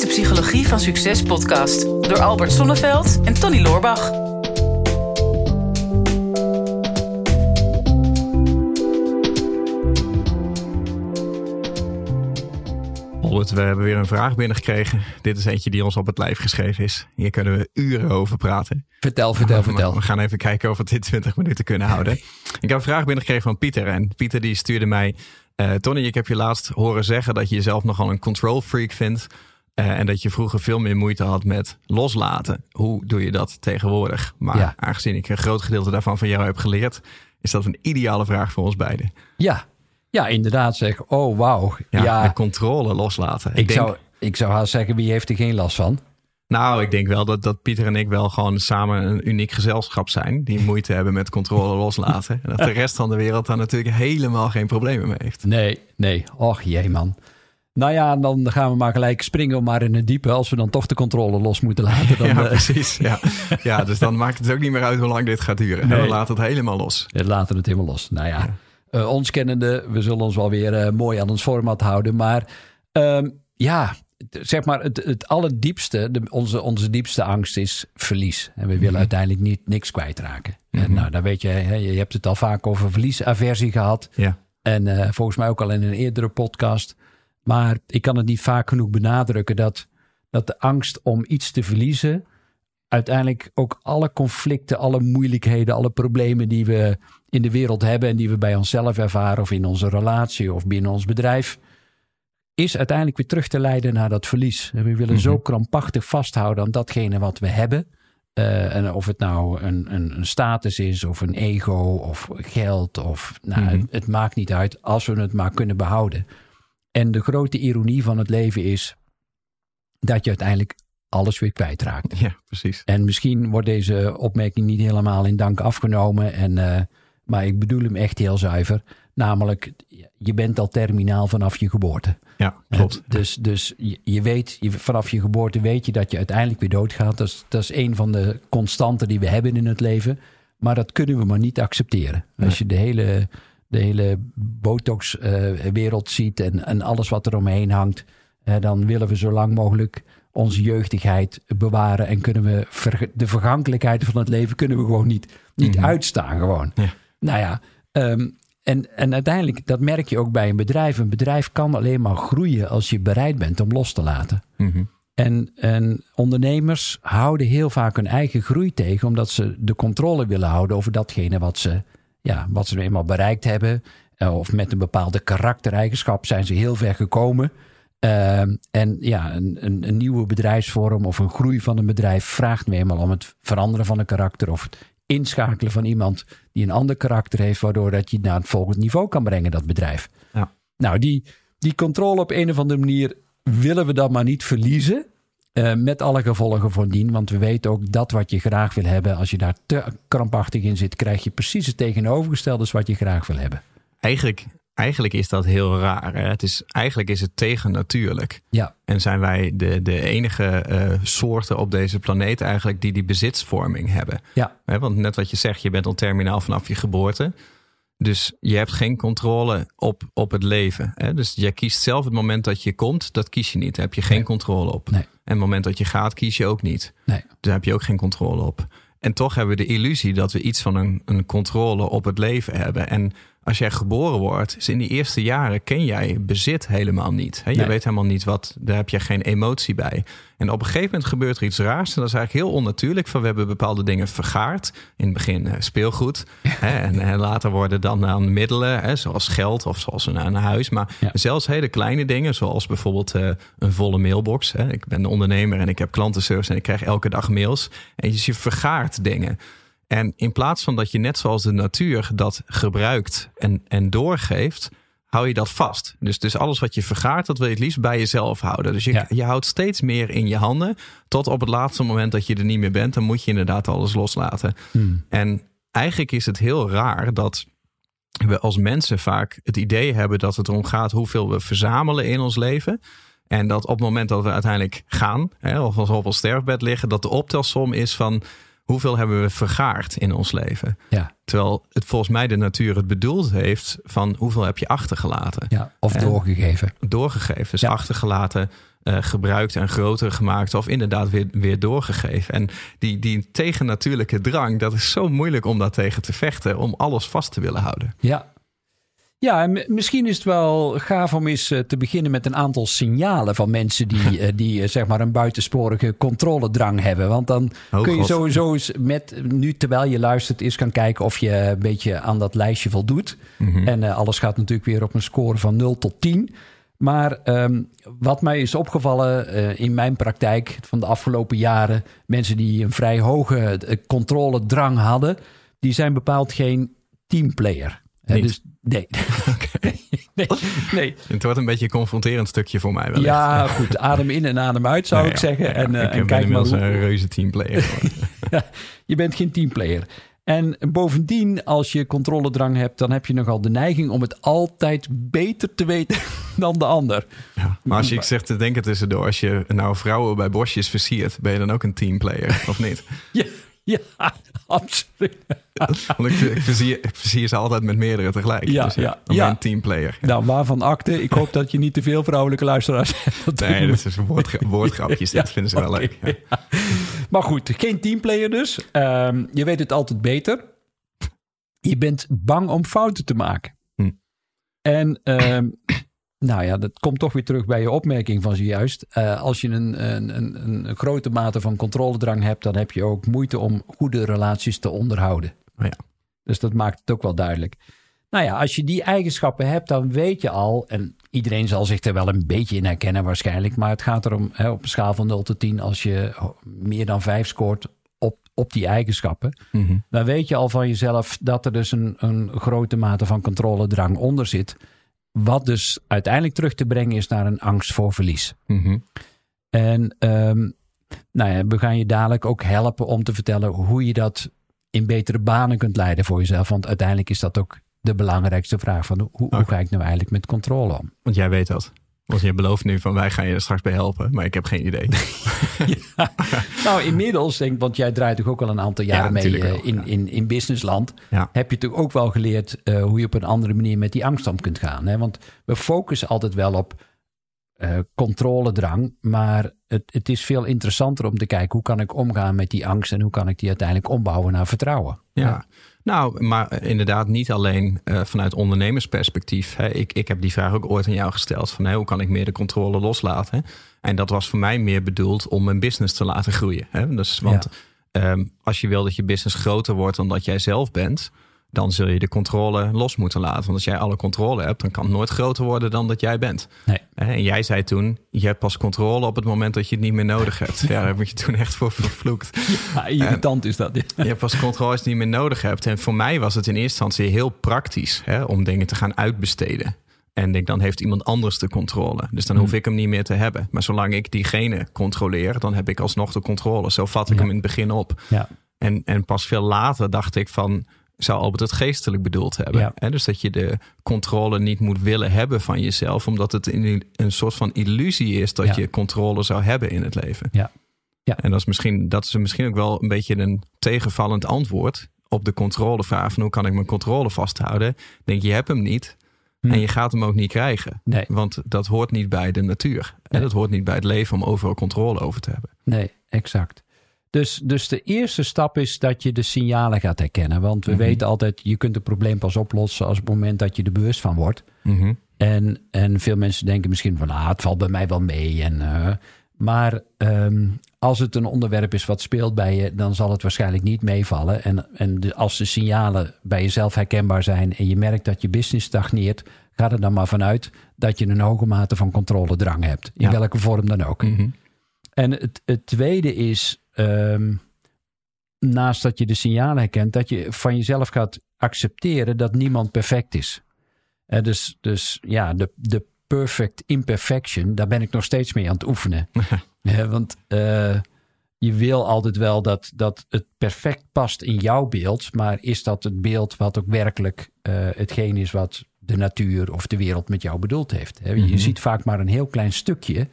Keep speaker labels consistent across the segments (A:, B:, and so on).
A: is de Psychologie van Succes podcast door Albert Sonneveld en Tony Loorbach.
B: Albert, we hebben weer een vraag binnengekregen. Dit is eentje die ons op het lijf geschreven is. Hier kunnen we uren over praten.
C: Vertel, vertel, vertel.
B: We gaan even kijken of we dit 20 minuten kunnen houden. Ik heb een vraag binnengekregen van Pieter. En Pieter die stuurde mij... Uh, Tony, ik heb je laatst horen zeggen dat je jezelf nogal een control freak vindt. Uh, en dat je vroeger veel meer moeite had met loslaten. Hoe doe je dat tegenwoordig? Maar
C: Ja.
B: aangezien ik een groot gedeelte daarvan van jou heb geleerd... is dat een ideale vraag voor ons beiden.
C: Ja, ja inderdaad zeg. Oh, wauw.
B: Ja, controle loslaten.
C: ik,
B: denk,
C: zou, ik zou haast zeggen, wie heeft er geen last van?
B: Nou, ik denk wel dat, dat Pieter en ik wel gewoon samen een uniek gezelschap zijn. Die moeite hebben met controle loslaten. En dat de rest van de wereld daar natuurlijk helemaal geen problemen mee heeft.
C: Nee, nee. Och jee man. Nou ja, dan gaan we maar gelijk springen maar in het diepe. Als we dan toch de controle los moeten laten. Dan,
B: ja,
C: eh,
B: precies. Ja. ja, dus dan maakt het ook niet meer uit hoe lang dit gaat duren.
C: Nee.
B: We laten het helemaal los.
C: We laten het helemaal los. Nou ja, eh, ons kennende, we zullen ons wel weer eh, mooi aan ons format houden. Maar ehm, ja, zeg maar het, het allerdiepste, de, onze, onze diepste angst is verlies. En we willen uiteindelijk niet niks kwijtraken. En nou, dan weet je, hè, je hebt het al vaak over verliesaversie gehad.
B: Ja.
C: En volgens mij ook al in een eerdere podcast. Maar ik kan het niet vaak genoeg benadrukken dat, dat de angst om iets te verliezen. uiteindelijk ook alle conflicten, alle moeilijkheden, alle problemen die we in de wereld hebben. en die we bij onszelf ervaren, of in onze relatie of binnen ons bedrijf. is uiteindelijk weer terug te leiden naar dat verlies. En we willen zo krampachtig vasthouden aan datgene wat we hebben. Eh, en of het nou een, een, een status is, of een ego, of geld, of nou,
B: Mhm.
C: het, het maakt niet uit als we het maar kunnen behouden. En de grote ironie van het leven is dat je uiteindelijk alles weer kwijtraakt.
B: Ja, precies.
C: En misschien wordt deze opmerking niet helemaal in dank afgenomen. En, eh, maar ik bedoel hem echt heel zuiver. Namelijk, je bent al terminaal vanaf je geboorte.
B: Ja, klopt.
C: Dus, dus je, je weet, je, vanaf je geboorte weet je dat je uiteindelijk weer doodgaat. Dat is, dat is een van de constanten die we hebben in het leven. Maar dat kunnen we maar niet accepteren. Als je de hele, de hele botox-wereld ziet en, en alles wat er omheen hangt, eh, dan willen we zo lang mogelijk onze jeugdigheid bewaren. En kunnen we ver- de vergankelijkheid van het leven kunnen we gewoon niet, niet uitstaan. Gewoon.
B: Ja.
C: Nou ja, ehm, en, en uiteindelijk, dat merk je ook bij een bedrijf. Een bedrijf kan alleen maar groeien als je bereid bent om los te laten.
B: Mhm.
C: En, en ondernemers houden heel vaak hun eigen groei tegen, omdat ze de controle willen houden over datgene wat ze, ja, wat ze nu eenmaal bereikt hebben. Eh, Of met een bepaalde karaktereigenschap zijn ze heel ver gekomen. Ehm, en ja, een, een, een nieuwe bedrijfsvorm of een groei van een bedrijf vraagt nu eenmaal om het veranderen van een karakter of het inschakelen van iemand die een ander karakter heeft, waardoor dat je naar het volgende niveau kan brengen, dat bedrijf.
B: Ja.
C: Nou, die, die controle op een of andere manier willen we dan maar niet verliezen. Eh, met alle gevolgen van dien. Want we weten ook dat wat je graag wil hebben. Als je daar te krampachtig in zit, krijg je precies het tegenovergestelde wat je graag wil hebben.
B: Eigenlijk, eigenlijk is dat heel raar. Hè? Het is, eigenlijk is het tegennatuurlijk.
C: Ja,
B: En zijn wij de, de enige eh, soorten op deze planeet eigenlijk die die bezitsvorming hebben.
C: ja,
B: Hè, want net wat je zegt, je bent al terminaal vanaf je geboorte. Dus je hebt geen controle op, op het leven. Hè? Dus jij kiest zelf het moment dat je komt, dat kies je niet. Daar heb je geen
C: Nee.
B: controle op.
C: Nee.
B: En het moment dat je gaat, kies je ook niet.
C: nee.
B: Daar heb je ook geen controle op. En toch hebben we de illusie dat we iets van een, een controle op het leven hebben. En als jij geboren wordt, is in die eerste jaren ken jij bezit helemaal niet. Hè? Je
C: Nee.
B: weet helemaal niet wat, daar heb je geen emotie bij. En op een gegeven moment gebeurt er iets raars. En dat is eigenlijk heel onnatuurlijk. Van we hebben bepaalde dingen vergaard. In het begin eh, speelgoed. Hè? En, en later worden dan aan middelen, hè? zoals geld of zoals een, een huis. Maar
C: Ja.
B: zelfs hele kleine dingen, zoals bijvoorbeeld eh, een volle mailbox. Hè? Ik ben ondernemer en ik heb klantenservice en ik krijg elke dag mails. En dus je vergaart dingen. En in plaats van dat je net zoals de natuur dat gebruikt en, en doorgeeft, hou je dat vast. Dus, dus alles wat je vergaart, dat wil je het liefst bij jezelf houden. Dus je,
C: Ja.
B: je houdt steeds meer in je handen. Tot op het laatste moment dat je er niet meer bent, dan moet je inderdaad alles loslaten.
C: Hmm.
B: En eigenlijk is het heel raar dat we als mensen vaak het idee hebben dat het erom gaat hoeveel we verzamelen in ons leven. En dat op het moment dat we uiteindelijk gaan, hè, of als we op ons sterfbed liggen, dat de optelsom is van hoeveel hebben we vergaard in ons leven?
C: Ja.
B: Terwijl het volgens mij de natuur het bedoeld heeft van hoeveel heb je achtergelaten?
C: Ja, of
B: En-
C: doorgegeven.
B: Doorgegeven, dus
C: Ja.
B: achtergelaten, eh, gebruikt en groter gemaakt of inderdaad weer, weer doorgegeven. En die, die tegennatuurlijke drang, dat is zo moeilijk om daar tegen te vechten, om alles vast te willen houden.
C: Ja. Ja, en misschien is het wel gaaf om eens eh, te beginnen met een aantal signalen van mensen die, eh, die eh, zeg maar een buitensporige controledrang hebben. Want dan
B: Oh,
C: kun je
B: God.
C: sowieso eens met, nu terwijl je luistert, eens gaan kijken of je een beetje aan dat lijstje voldoet.
B: Mhm.
C: En alles gaat natuurlijk weer op een score van 0 tot 10. Maar ehm, wat mij is opgevallen in mijn praktijk van de afgelopen jaren, mensen die een vrij hoge controledrang hadden, die zijn bepaald geen teamplayer.
B: Niet?
C: dus nee. nee, nee.
B: Het wordt een beetje een confronterend stukje voor mij wellicht.
C: Ja, goed. Adem in en adem uit zou ik
B: ja,
C: zeggen.
B: ja,
C: en, eh,
B: ik
C: en
B: ben
C: kijk maar hoe,
B: een reuze teamplayer.
C: je bent geen teamplayer. En bovendien, als je controledrang hebt, dan heb je nogal de neiging om het altijd beter te weten dan de ander.
B: Ja, maar als je, ik zeg te denken tussendoor, als je nou vrouwen bij bosjes versiert, ben je dan ook een teamplayer, of niet?
C: Ja, ja absoluut.
B: Want ik, ik, versier, ik versier ze altijd met meerdere tegelijk.
C: Ja,
B: dus
C: ja, ja.
B: een teamplayer.
C: Nou, waarvan akte? Ik hoop dat je niet te veel vrouwelijke luisteraars hebt.
B: Nee, dat is woordgra- woordgrapjes.
C: Ja,
B: dat vinden ze wel leuk. Ja.
C: Maar goed, geen teamplayer dus. Ehm, je weet het altijd beter. Je bent bang om fouten te maken.
B: Hm.
C: En ehm, nou ja, dat komt toch weer terug bij je opmerking van zojuist. Eh, als je een, een, een, een grote mate van controledrang hebt, dan heb je ook moeite om goede relaties te onderhouden.
B: Oh ja.
C: Dus dat maakt het ook wel duidelijk. Nou ja, als je die eigenschappen hebt, dan weet je al, en iedereen zal zich er wel een beetje in herkennen waarschijnlijk, maar het gaat erom hè, op een schaal van 0 tot 10, als je meer dan 5 scoort op, op die eigenschappen,
B: Mhm.
C: dan weet je al van jezelf dat er dus een, een grote mate van controledrang onder zit. Wat dus uiteindelijk terug te brengen is naar een angst voor verlies.
B: Mhm.
C: En ehm, nou ja, we gaan je dadelijk ook helpen om te vertellen hoe je dat in betere banen kunt leiden voor jezelf. Want uiteindelijk is dat ook de belangrijkste vraag van hoe, hoe ga ik nou eigenlijk met controle om?
B: Want jij weet dat. Want je belooft nu van wij gaan je er straks bij helpen, maar ik heb geen idee.
C: Ja. Nou, inmiddels, denk ik, want jij draait toch ook al een aantal jaren
B: Ja,
C: mee eh,
B: wel,
C: in,
B: ja.
C: in, in businessland. Heb je toch ook wel geleerd eh, hoe je op een andere manier met die angst om kunt gaan. Hè? Want we focussen altijd wel op eh, controledrang, maar het, het is veel interessanter om te kijken hoe kan ik omgaan met die angst en hoe kan ik die uiteindelijk ombouwen naar vertrouwen.
B: Ja. Nou, maar inderdaad niet alleen eh, vanuit ondernemersperspectief. Hè. Ik, ik heb die vraag ook ooit aan jou gesteld. Van, hoe kan ik meer de controle loslaten? En dat was voor mij meer bedoeld om mijn business te laten groeien. Hè. Dus, want ehm, als je wil dat je business groter wordt dan dat jij zelf bent... dan zul je de controle los moeten laten. Want als jij alle controle hebt... dan kan het nooit groter worden dan dat jij bent.
C: Nee.
B: En jij zei toen, je hebt pas controle op het moment dat je het niet meer nodig hebt. Ja, daar heb je toen echt voor vervloekt.
C: Ja, irritant is dat.
B: Je hebt pas controle als je het niet meer nodig hebt. En voor mij was het in eerste instantie heel praktisch hè, om dingen te gaan uitbesteden. En denk, dan heeft iemand anders de controle. Dus dan hoef ik hem niet meer te hebben. Maar zolang ik diegene controleer, dan heb ik alsnog de controle. Zo vat ik
C: Ja.
B: hem in het begin op.
C: Ja.
B: En, en pas veel later dacht ik van, zou Albert het geestelijk bedoeld hebben?
C: Ja.
B: Dus dat je de controle niet moet willen hebben van jezelf, omdat het een, een soort van illusie is dat
C: Ja.
B: je controle zou hebben in het leven.
C: Ja. Ja.
B: En dat is, misschien, dat is misschien ook wel een beetje een tegenvallend antwoord op de controlevraag van hoe kan ik mijn controle vasthouden? Denk je hebt hem niet
C: Hm.
B: en je gaat hem ook niet krijgen.
C: Nee.
B: Want dat hoort niet bij de natuur. En dat hoort niet bij het leven om overal controle over te hebben.
C: Nee, exact. Dus, dus de eerste stap is dat je de signalen gaat herkennen. Want we
B: Mhm.
C: weten altijd, je kunt een probleem pas oplossen als op het moment dat je er bewust van wordt.
B: Mhm.
C: En, en veel mensen denken misschien van, ah, het valt bij mij wel mee. En, eh, maar ehm, als het een onderwerp is wat speelt bij je, dan zal het waarschijnlijk niet meevallen. En, en de, als de signalen bij jezelf herkenbaar zijn en je merkt dat je business stagneert, ga er dan maar vanuit dat je een hoge mate van controledrang hebt. In
B: Ja.
C: welke vorm dan ook.
B: Mhm.
C: En het, het tweede is, ehm, naast dat je de signalen herkent, dat je van jezelf gaat accepteren dat niemand perfect is. Dus, dus ja, de, de perfect imperfection, daar ben ik nog steeds mee aan het oefenen. Want eh, je wil altijd wel dat, dat het perfect past in jouw beeld, maar is dat het beeld wat ook werkelijk eh, hetgeen is wat de natuur of de wereld met jou bedoeld heeft? Je
B: Mhm.
C: ziet vaak maar een heel klein stukje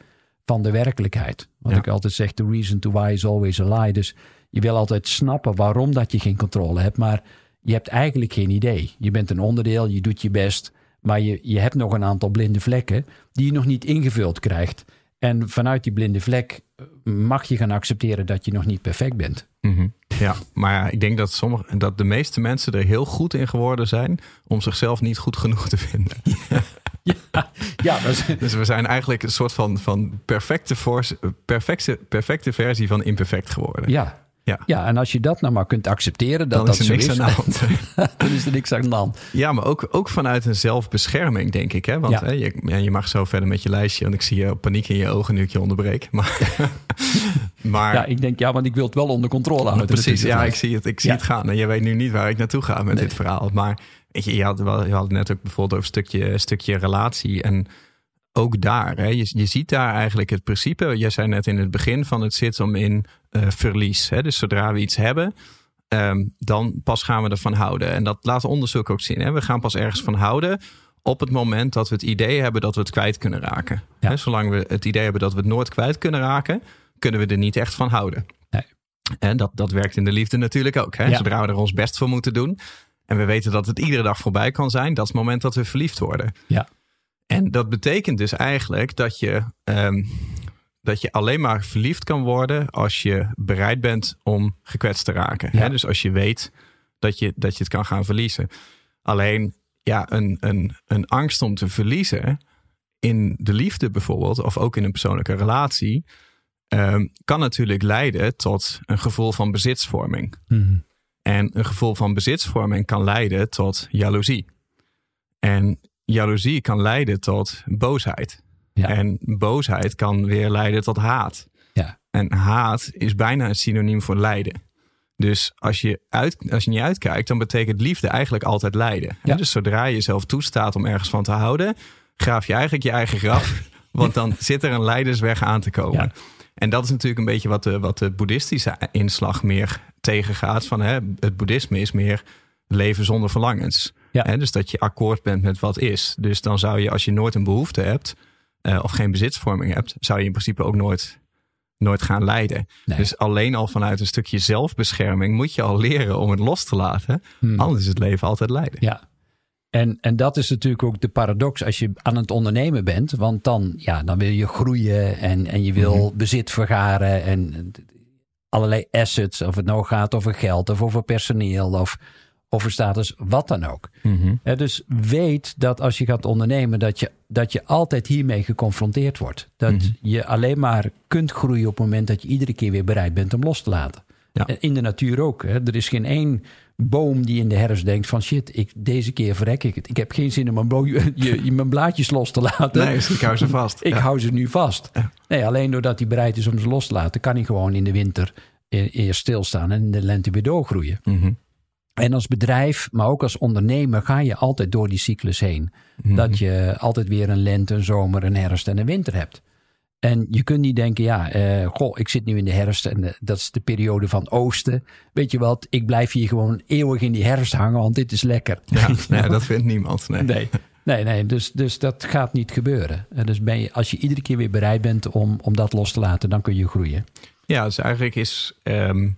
C: van de werkelijkheid. Wat
B: Ja.
C: ik altijd zeg, the reason to why is always a lie. Dus je wil altijd snappen waarom dat je geen controle hebt. Maar je hebt eigenlijk geen idee. Je bent een onderdeel, je doet je best. Maar je, je hebt nog een aantal blinde vlekken die je nog niet ingevuld krijgt. En vanuit die blinde vlek eh, mag je gaan accepteren dat je nog niet perfect bent.
B: Mhm. Ja, maar ja, ik denk dat, sommige, dat de meeste mensen er heel goed in geworden zijn om zichzelf niet goed genoeg te vinden.
C: Ja, ja
B: dus we zijn eigenlijk een soort van, van perfecte, force, perfecte, perfecte versie van imperfect geworden.
C: Ja, ja. ja, en als je dat nou maar kunt accepteren, dat
B: dan
C: dat
B: is er niks
C: is,
B: aan de hand.
C: dan is er niks aan de hand.
B: Ja, maar ook, ook vanuit een zelfbescherming, denk ik. Hè? Want
C: Ja.
B: hè, je, ja, je mag zo verder met je lijstje. Want ik zie je paniek in je ogen nu ik je onderbreek. Maar, maar
C: Ja, ik denk, ja, want ik wil het wel onder controle houden.
B: precies, ja, ik zie het, ik zie
C: Ja.
B: het gaan. En je weet nu niet waar ik naartoe ga met dit verhaal. Maar weet je, je, had, wel- je had het net ook bijvoorbeeld over een stukje, stukje relatie. En ook daar, hè, je, je ziet daar eigenlijk het principe. Jij zei net in het begin van het zit om in eh, verlies. Hè? Dus zodra we iets hebben, ehm, dan pas gaan we ervan houden. En dat laat onderzoek ook zien. Hè? We gaan pas ergens van houden op het moment dat we het idee hebben dat we het kwijt kunnen raken.
C: Ja.
B: Hè, zolang we het idee hebben dat we het nooit kwijt kunnen raken, kunnen we er niet echt van houden.
C: Nee.
B: En dat, dat werkt in de liefde natuurlijk ook. Hè?
C: Ja.
B: Zodra we er ons best voor moeten doen. En we weten dat het iedere dag voorbij kan zijn. Dat is het moment dat we verliefd worden.
C: Ja.
B: En dat betekent dus eigenlijk dat je, ehm, dat je alleen maar verliefd kan worden als je bereid bent om gekwetst te raken.
C: Ja.
B: Hè? Dus als je weet dat je, dat je het kan gaan verliezen. Alleen ja, een, een, een angst om te verliezen in de liefde bijvoorbeeld, of ook in een persoonlijke relatie, ehm, kan natuurlijk leiden tot een gevoel van bezitsvorming.
C: Mhm.
B: En een gevoel van bezitsvorming kan leiden tot jaloezie. En jaloezie kan leiden tot boosheid.
C: Ja.
B: En boosheid kan weer leiden tot haat.
C: Ja.
B: En haat is bijna een synoniem voor lijden. Dus als je, uit, als je niet uitkijkt, dan betekent liefde eigenlijk altijd lijden.
C: Ja.
B: Dus zodra je jezelf toestaat om ergens van te houden, graaf je eigenlijk je eigen graf. want dan zit er een leidersweg aan te komen. En dat is natuurlijk een beetje wat de, wat de boeddhistische inslag meer tegengaat. Van, hè, het boeddhisme is meer leven zonder verlangens.
C: Ja.
B: Hè, dus dat je akkoord bent met wat is. Dus dan zou je, als je nooit een behoefte hebt eh, of geen bezitsvorming hebt, zou je in principe ook nooit, nooit gaan lijden.
C: Nee.
B: Dus alleen al vanuit een stukje zelfbescherming moet je al leren om het los te laten.
C: Hmm.
B: Anders is het leven altijd lijden.
C: Ja. En, en dat is natuurlijk ook de paradox als je aan het ondernemen bent. Want dan, ja, dan wil je groeien en, en je wil bezit vergaren en allerlei assets. Of het nou gaat over geld of over personeel of over status, wat dan ook.
B: Mhm.
C: Dus weet dat als je gaat ondernemen, dat je, dat je altijd hiermee geconfronteerd wordt. Dat
B: Mhm.
C: je alleen maar kunt groeien op het moment dat je iedere keer weer bereid bent om los te laten.
B: Ja.
C: In de natuur ook. Hè. Er is geen één boom die in de herfst denkt van shit, ik, deze keer verrek ik het. Ik heb geen zin om mijn, je, je, mijn blaadjes los te laten.
B: Nee, dus ik hou ze vast.
C: Ik
B: Ja.
C: hou ze nu vast.
B: Ja.
C: Nee, alleen doordat hij bereid is om ze los te laten, kan hij gewoon in de winter e- eerst stilstaan en in de lente weer doorgroeien.
B: Mhm.
C: En als bedrijf, maar ook als ondernemer, ga je altijd door die cyclus heen.
B: Mhm.
C: Dat je altijd weer een lente, een zomer, een herfst en een winter hebt. En je kunt niet denken, ja, eh, goh, ik zit nu in de herfst en eh, dat is de periode van oosten. Weet je wat, ik blijf hier gewoon eeuwig in die herfst hangen, want dit is lekker.
B: Ja, nee, dat vindt niemand. Nee.
C: Nee, nee, nee dus, dus dat gaat niet gebeuren. En dus ben je, als je iedere keer weer bereid bent om, om dat los te laten, dan kun je groeien.
B: Ja, dus eigenlijk is ehm,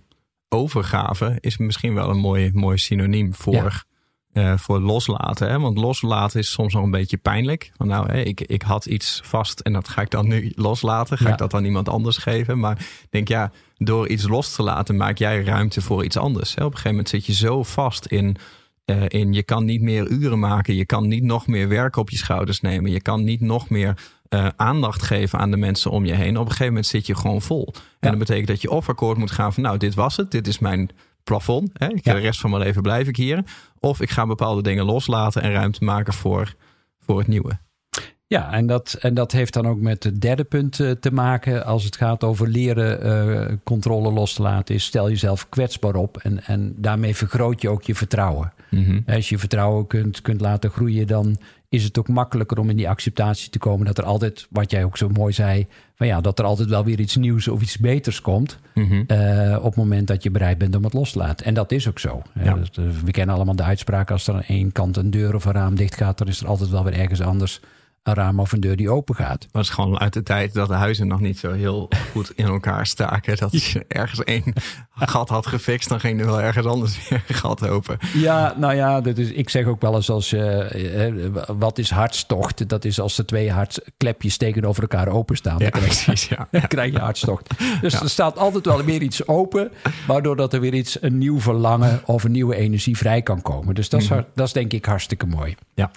B: overgave is misschien wel een mooi, mooi synoniem voor, eh, voor loslaten. Hè? Want loslaten is soms nog een beetje pijnlijk. Van nou, ik, ik had iets vast en dat ga ik dan nu loslaten. Ga
C: Ja.
B: ik dat aan iemand anders geven? Maar ik denk ja, door iets los te laten maak jij ruimte voor iets anders. Hè? Op een gegeven moment zit je zo vast in eh, in je kan niet meer uren maken. Je kan niet nog meer werk op je schouders nemen. Je kan niet nog meer eh, aandacht geven aan de mensen om je heen. Op een gegeven moment zit je gewoon vol. En dat betekent dat je of akkoord moet gaan van nou, dit was het. Dit is mijn plafond. Hè? Ik,
C: Ja.
B: De rest van mijn leven blijf ik hier. Of ik ga bepaalde dingen loslaten en ruimte maken voor, voor het nieuwe.
C: Ja, en dat, en dat heeft dan ook met het derde punt eh, te maken. Als het gaat over leren eh, controle los te laten, is stel jezelf kwetsbaar op. En, en daarmee vergroot je ook je vertrouwen. Als je je vertrouwen kunt, kunt laten groeien, dan is het ook makkelijker om in die acceptatie te komen. Dat er altijd, wat jij ook zo mooi zei, van ja, dat er altijd wel weer iets nieuws of iets beters komt.
B: Mhm.
C: eh, op het moment dat je bereid bent om het los te laten. En dat is ook zo.
B: Ja.
C: Dus, eh, we kennen allemaal de uitspraak: als er aan één kant een deur of een raam dicht gaat, dan is er altijd wel weer ergens anders een raam of een deur die open gaat.
B: Het is gewoon uit de tijd dat de huizen nog niet zo heel goed in elkaar staken. Dat als je ergens één gat had gefixt, dan ging er wel ergens anders weer een gat open.
C: Ja, nou ja, dat is, ik zeg ook wel eens als eh, wat is hartstocht? Dat is als de twee hartklepjes tegenover elkaar openstaan.
B: Ja,
C: dan,
B: precies. Ja.
C: dan krijg je hartstocht. Dus er staat altijd wel weer iets open, waardoor dat er weer iets, een nieuw verlangen of een nieuwe energie vrij kan komen. Dus dat is, har- dat is denk ik hartstikke mooi.
B: Ja.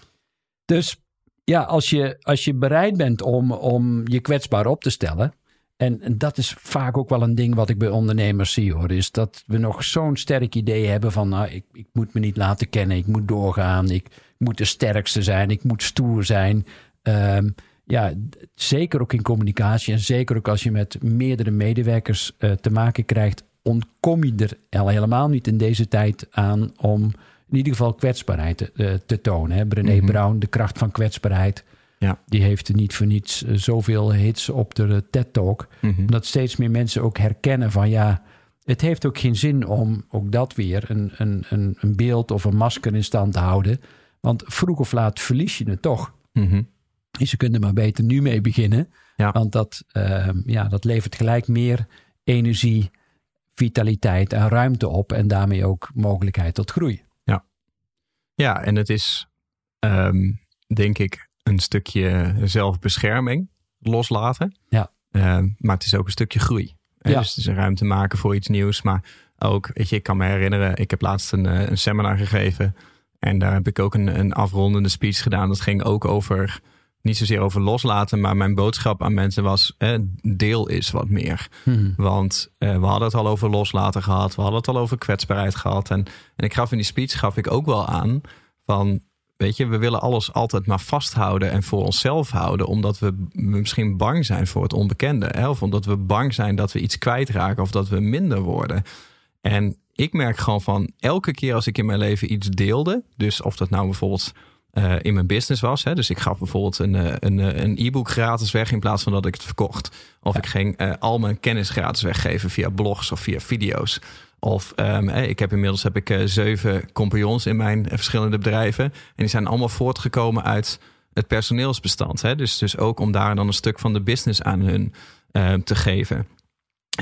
C: Dus ja, als je, als je bereid bent om, om je kwetsbaar op te stellen. En, dat is vaak ook wel een ding wat ik bij ondernemers zie hoor. Is dat we nog zo'n sterk idee hebben van nou, ik, ik moet me niet laten kennen. Ik moet doorgaan. Ik moet de sterkste zijn. Ik moet stoer zijn. Ehm, ja, zeker ook in communicatie. En zeker ook als je met meerdere medewerkers eh, te maken krijgt. Ontkom je er al helemaal niet in deze tijd aan om in ieder geval kwetsbaarheid te, eh, te tonen. Hè? Brené
B: Mhm.
C: Brown, de kracht van kwetsbaarheid.
B: Ja.
C: Die heeft niet voor niets eh, zoveel hits op de TED-talk.
B: Mhm.
C: Omdat steeds meer mensen ook herkennen van ja, het heeft ook geen zin om ook dat weer een, een, een, een beeld of een masker in stand te houden. Want vroeg of laat verlies je het toch. Dus je kunt er maar beter nu mee beginnen.
B: Ja.
C: Want dat, ehm, ja, dat levert gelijk meer energie, vitaliteit en ruimte op. En daarmee ook mogelijkheid tot groei.
B: Ja, en het is ehm, denk ik een stukje zelfbescherming loslaten.
C: Ja.
B: Ehm, maar het is ook een stukje groei.
C: Ja.
B: Dus het is een ruimte maken voor iets nieuws. Maar ook, weet je, ik kan me herinneren, ik heb laatst een, eh, een seminar gegeven. En daar heb ik ook een, een afrondende speech gedaan. Dat ging ook over, niet zozeer over loslaten, maar mijn boodschap aan mensen was, eh, deel is wat meer. Want eh, we hadden het al over loslaten gehad. We hadden het al over kwetsbaarheid gehad. En, en ik gaf in die speech gaf ik ook wel aan van... Weet je, we willen alles altijd maar vasthouden en voor onszelf houden. Omdat we misschien bang zijn voor het onbekende. Hè? Of omdat we bang zijn dat we iets kwijtraken of dat we minder worden. En ik merk gewoon van elke keer als ik in mijn leven iets deelde. Dus of dat nou bijvoorbeeld eh, in mijn business was. Hè? Dus ik gaf bijvoorbeeld een, eh, een, eh, een e-book gratis weg in plaats van dat ik het verkocht. Of ik ging al mijn kennis gratis weggeven via blogs of via video's. Of ehm, eh, ik heb inmiddels heb ik, zeven compagnons in mijn verschillende bedrijven. En die zijn allemaal voortgekomen uit het personeelsbestand. Hè? Dus, dus ook om daar dan een stuk van de business aan hun ehm, te geven.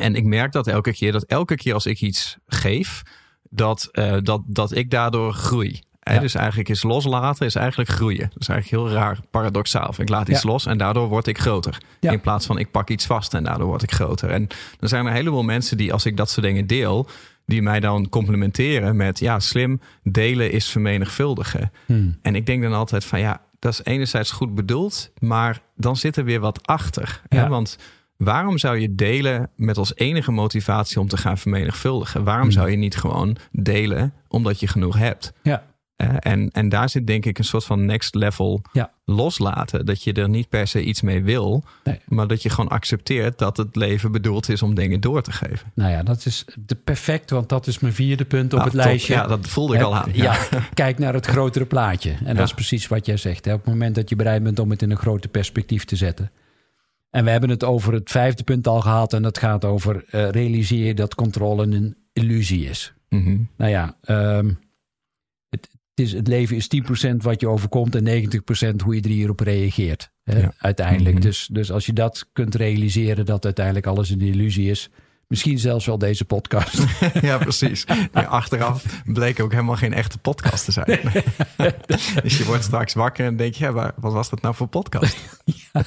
B: En ik merk dat elke keer, dat elke keer als ik iets geef, dat, dat, dat ik daardoor groei.
C: Ja.
B: Dus eigenlijk is loslaten is eigenlijk groeien. Dat is eigenlijk heel raar paradoxaal. Ik laat iets
C: Ja.
B: los en daardoor word ik groter.
C: Ja.
B: In plaats van ik pak iets vast en daardoor word ik groter. En er zijn een heleboel mensen die als ik dat soort dingen deel, die mij dan complimenteren met ja, slim, delen is vermenigvuldigen.
C: Hmm.
B: En ik denk dan altijd van ja, dat is enerzijds goed bedoeld, maar dan zit er weer wat achter. Hè? Want waarom zou je delen met als enige motivatie om te gaan vermenigvuldigen? Waarom zou je niet gewoon delen omdat je genoeg hebt?
C: Ja.
B: Eh, en, en daar zit denk ik een soort van next level
C: Ja.
B: loslaten. Dat je er niet per se iets mee wil,
C: Nee.
B: maar dat je gewoon accepteert dat het leven bedoeld is om dingen door te geven.
C: Nou ja, dat is de perfect, want dat is mijn vierde punt op
B: Nou,
C: het
B: top.
C: lijstje.
B: Ja, dat voelde ik al aan.
C: Ja, kijk naar het grotere plaatje. En dat is precies wat jij zegt. Hè. Op het moment dat je bereid bent om het in een groter perspectief te zetten. En we hebben het over het vijfde punt al gehad. En dat gaat over eh, realiseer dat controle een illusie is.
B: Mhm.
C: Nou ja, ehm, het, het, is, het leven is 10% wat je overkomt en 90% hoe je er hierop reageert. Hè,
B: Ja.
C: Uiteindelijk.
B: Mhm.
C: dus, dus als je dat kunt realiseren dat uiteindelijk alles een illusie is. Misschien zelfs wel deze podcast.
B: Ja, precies. Achteraf bleek ook helemaal geen echte podcast te zijn. dus je wordt straks wakker en denk je, ja, wat was dat nou voor podcast?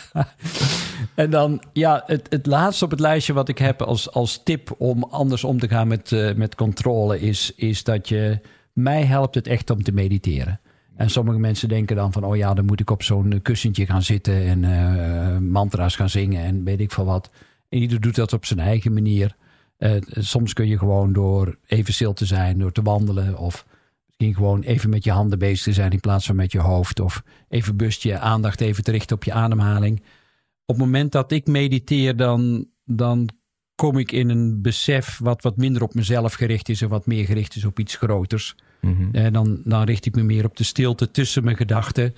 C: En dan, ja, het, het laatste op het lijstje wat ik heb als, als tip om anders om te gaan met, eh, met controle is, is dat je, mij helpt het echt om te mediteren. En sommige mensen denken dan van, oh ja, dan moet ik op zo'n kussentje gaan zitten en eh, mantra's gaan zingen en weet ik veel wat. Ieder doet dat op zijn eigen manier. Eh, soms kun je gewoon door even stil te zijn, door te wandelen of misschien gewoon even met je handen bezig te zijn in plaats van met je hoofd. Of even bewust je aandacht even te richten op je ademhaling op het moment dat ik mediteer, dan, dan kom ik in een besef wat wat minder op mezelf gericht is en wat meer gericht is op iets groters.
B: Mhm.
C: En dan, dan richt ik me meer op de stilte tussen mijn gedachten.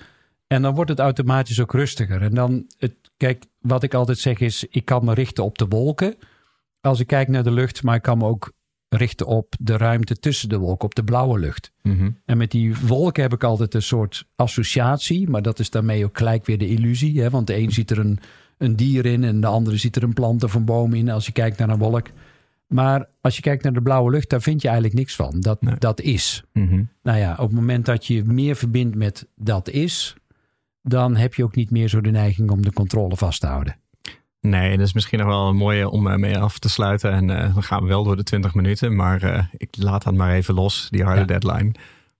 C: En dan wordt het automatisch ook rustiger. En dan, het, kijk, wat ik altijd zeg is, ik kan me richten op de wolken als ik kijk naar de lucht, maar ik kan me ook richten op de ruimte tussen de wolken, op de blauwe lucht.
B: Mhm.
C: En met die wolken heb ik altijd een soort associatie, maar dat is daarmee ook gelijk weer de illusie. Hè? Want de een ziet er een, een dier in en de andere ziet er een plant of een boom in als je kijkt naar een wolk. Maar als je kijkt naar de blauwe lucht, daar vind je eigenlijk niks van. Dat,
B: Nee.
C: dat is.
B: Mhm.
C: Nou ja, op het moment dat je meer verbindt met dat is, dan heb je ook niet meer zo de neiging om de controle vast te houden.
B: Nee, dat is misschien nog wel een mooie om eh, mee af te sluiten. En eh, dan gaan we wel door de 20 minuten. Maar eh, ik laat dat maar even los, die harde
C: Ja.
B: deadline.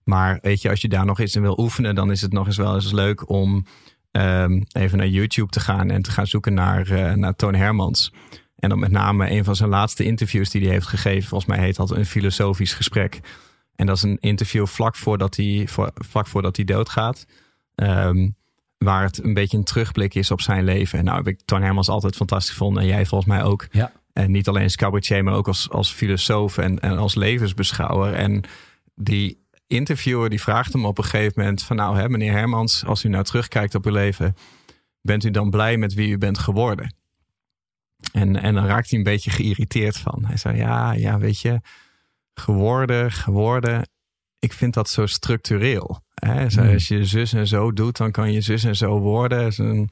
B: Maar weet je, als je daar nog eens in wil oefenen, dan is het nog eens wel eens leuk om ehm, even naar YouTube te gaan en te gaan zoeken naar, eh, naar Toon Hermans. En dan met name een van zijn laatste interviews die hij heeft gegeven. Volgens mij heet dat een filosofisch gesprek. En dat is een interview vlak voordat hij, voor, vlak voordat hij doodgaat. Ehm, waar het een beetje een terugblik is op zijn leven. En nou heb ik Toon Hermans altijd fantastisch gevonden. En jij volgens mij ook.
C: Ja.
B: En niet alleen als cabaretier, maar ook als, als filosoof en, en als levensbeschouwer. En die interviewer die vraagt hem op een gegeven moment van... nou hè, meneer Hermans, als u nou terugkijkt op uw leven... bent u dan blij met wie u bent geworden? En, en dan raakt hij een beetje geïrriteerd van. Hij zei, ja, ja, weet je, geworden, geworden... ik vind dat zo structureel. Hè? Zei,
C: Hmm.
B: Als je zus en zo doet, dan kan je zus en zo worden. Dat is een-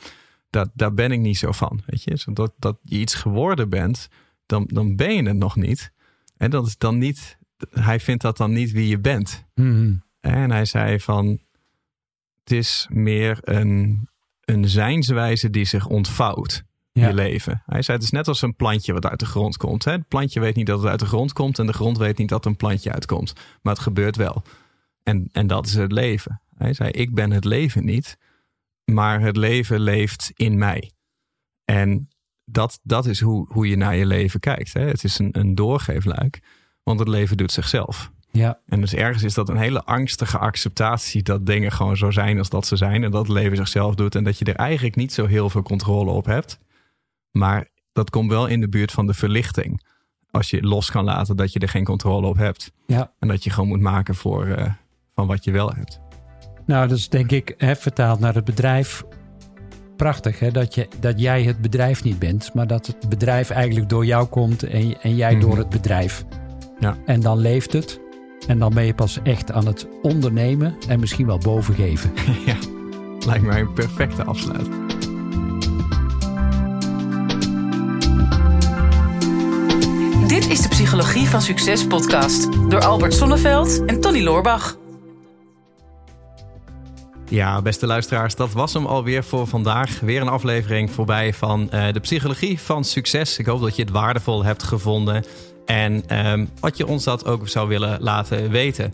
B: Dat, daar ben ik niet zo van. Weet je? Zo Dat, dat je iets geworden bent, dan, dan ben je het nog niet. En dat is dan niet, hij vindt dat dan niet wie je bent.
C: Mhm.
B: En hij zei van, het is meer een, een zijnswijze die zich ontvouwt.
C: Ja.
B: Je leven. Hij zei, het is net als een plantje wat uit de grond komt. Hè? Het plantje weet niet dat het uit de grond komt. En de grond weet niet dat een plantje uitkomt. Maar het gebeurt wel. En, en dat is het leven. Hij zei, ik ben het leven niet. Maar het leven leeft in mij. En dat, dat is hoe, hoe je naar je leven kijkt. Hè? Het is een, een doorgeefluik. Want het leven doet zichzelf.
C: Ja,
B: En dus ergens is dat een hele angstige acceptatie dat dingen gewoon zo zijn als dat ze zijn. En dat het leven zichzelf doet. En dat je er eigenlijk niet zo heel veel controle op hebt. Maar dat komt wel in de buurt van de verlichting. Als je los kan laten dat je er geen controle op hebt.
C: ja.
B: En dat je gewoon moet maken voor, eh, van wat je wel hebt.
C: Nou, dat is denk ik hè, vertaald naar het bedrijf. Prachtig hè, dat, je, dat jij het bedrijf niet bent, maar dat het bedrijf eigenlijk door jou komt en, en jij
B: Mhm.
C: door het bedrijf.
B: Ja.
C: En dan leeft het. En dan ben je pas echt aan het ondernemen en misschien wel bovengeven.
B: ja, lijkt mij een perfecte afsluit.
A: Dit is de Psychologie van Succes podcast door Albert Sonneveld en Tony Loorbach.
B: Ja, beste luisteraars, dat was hem alweer voor vandaag. Weer een aflevering voorbij van eh, de psychologie van succes. Ik hoop dat je het waardevol hebt gevonden. En ehm, wat je ons dat ook zou willen laten weten.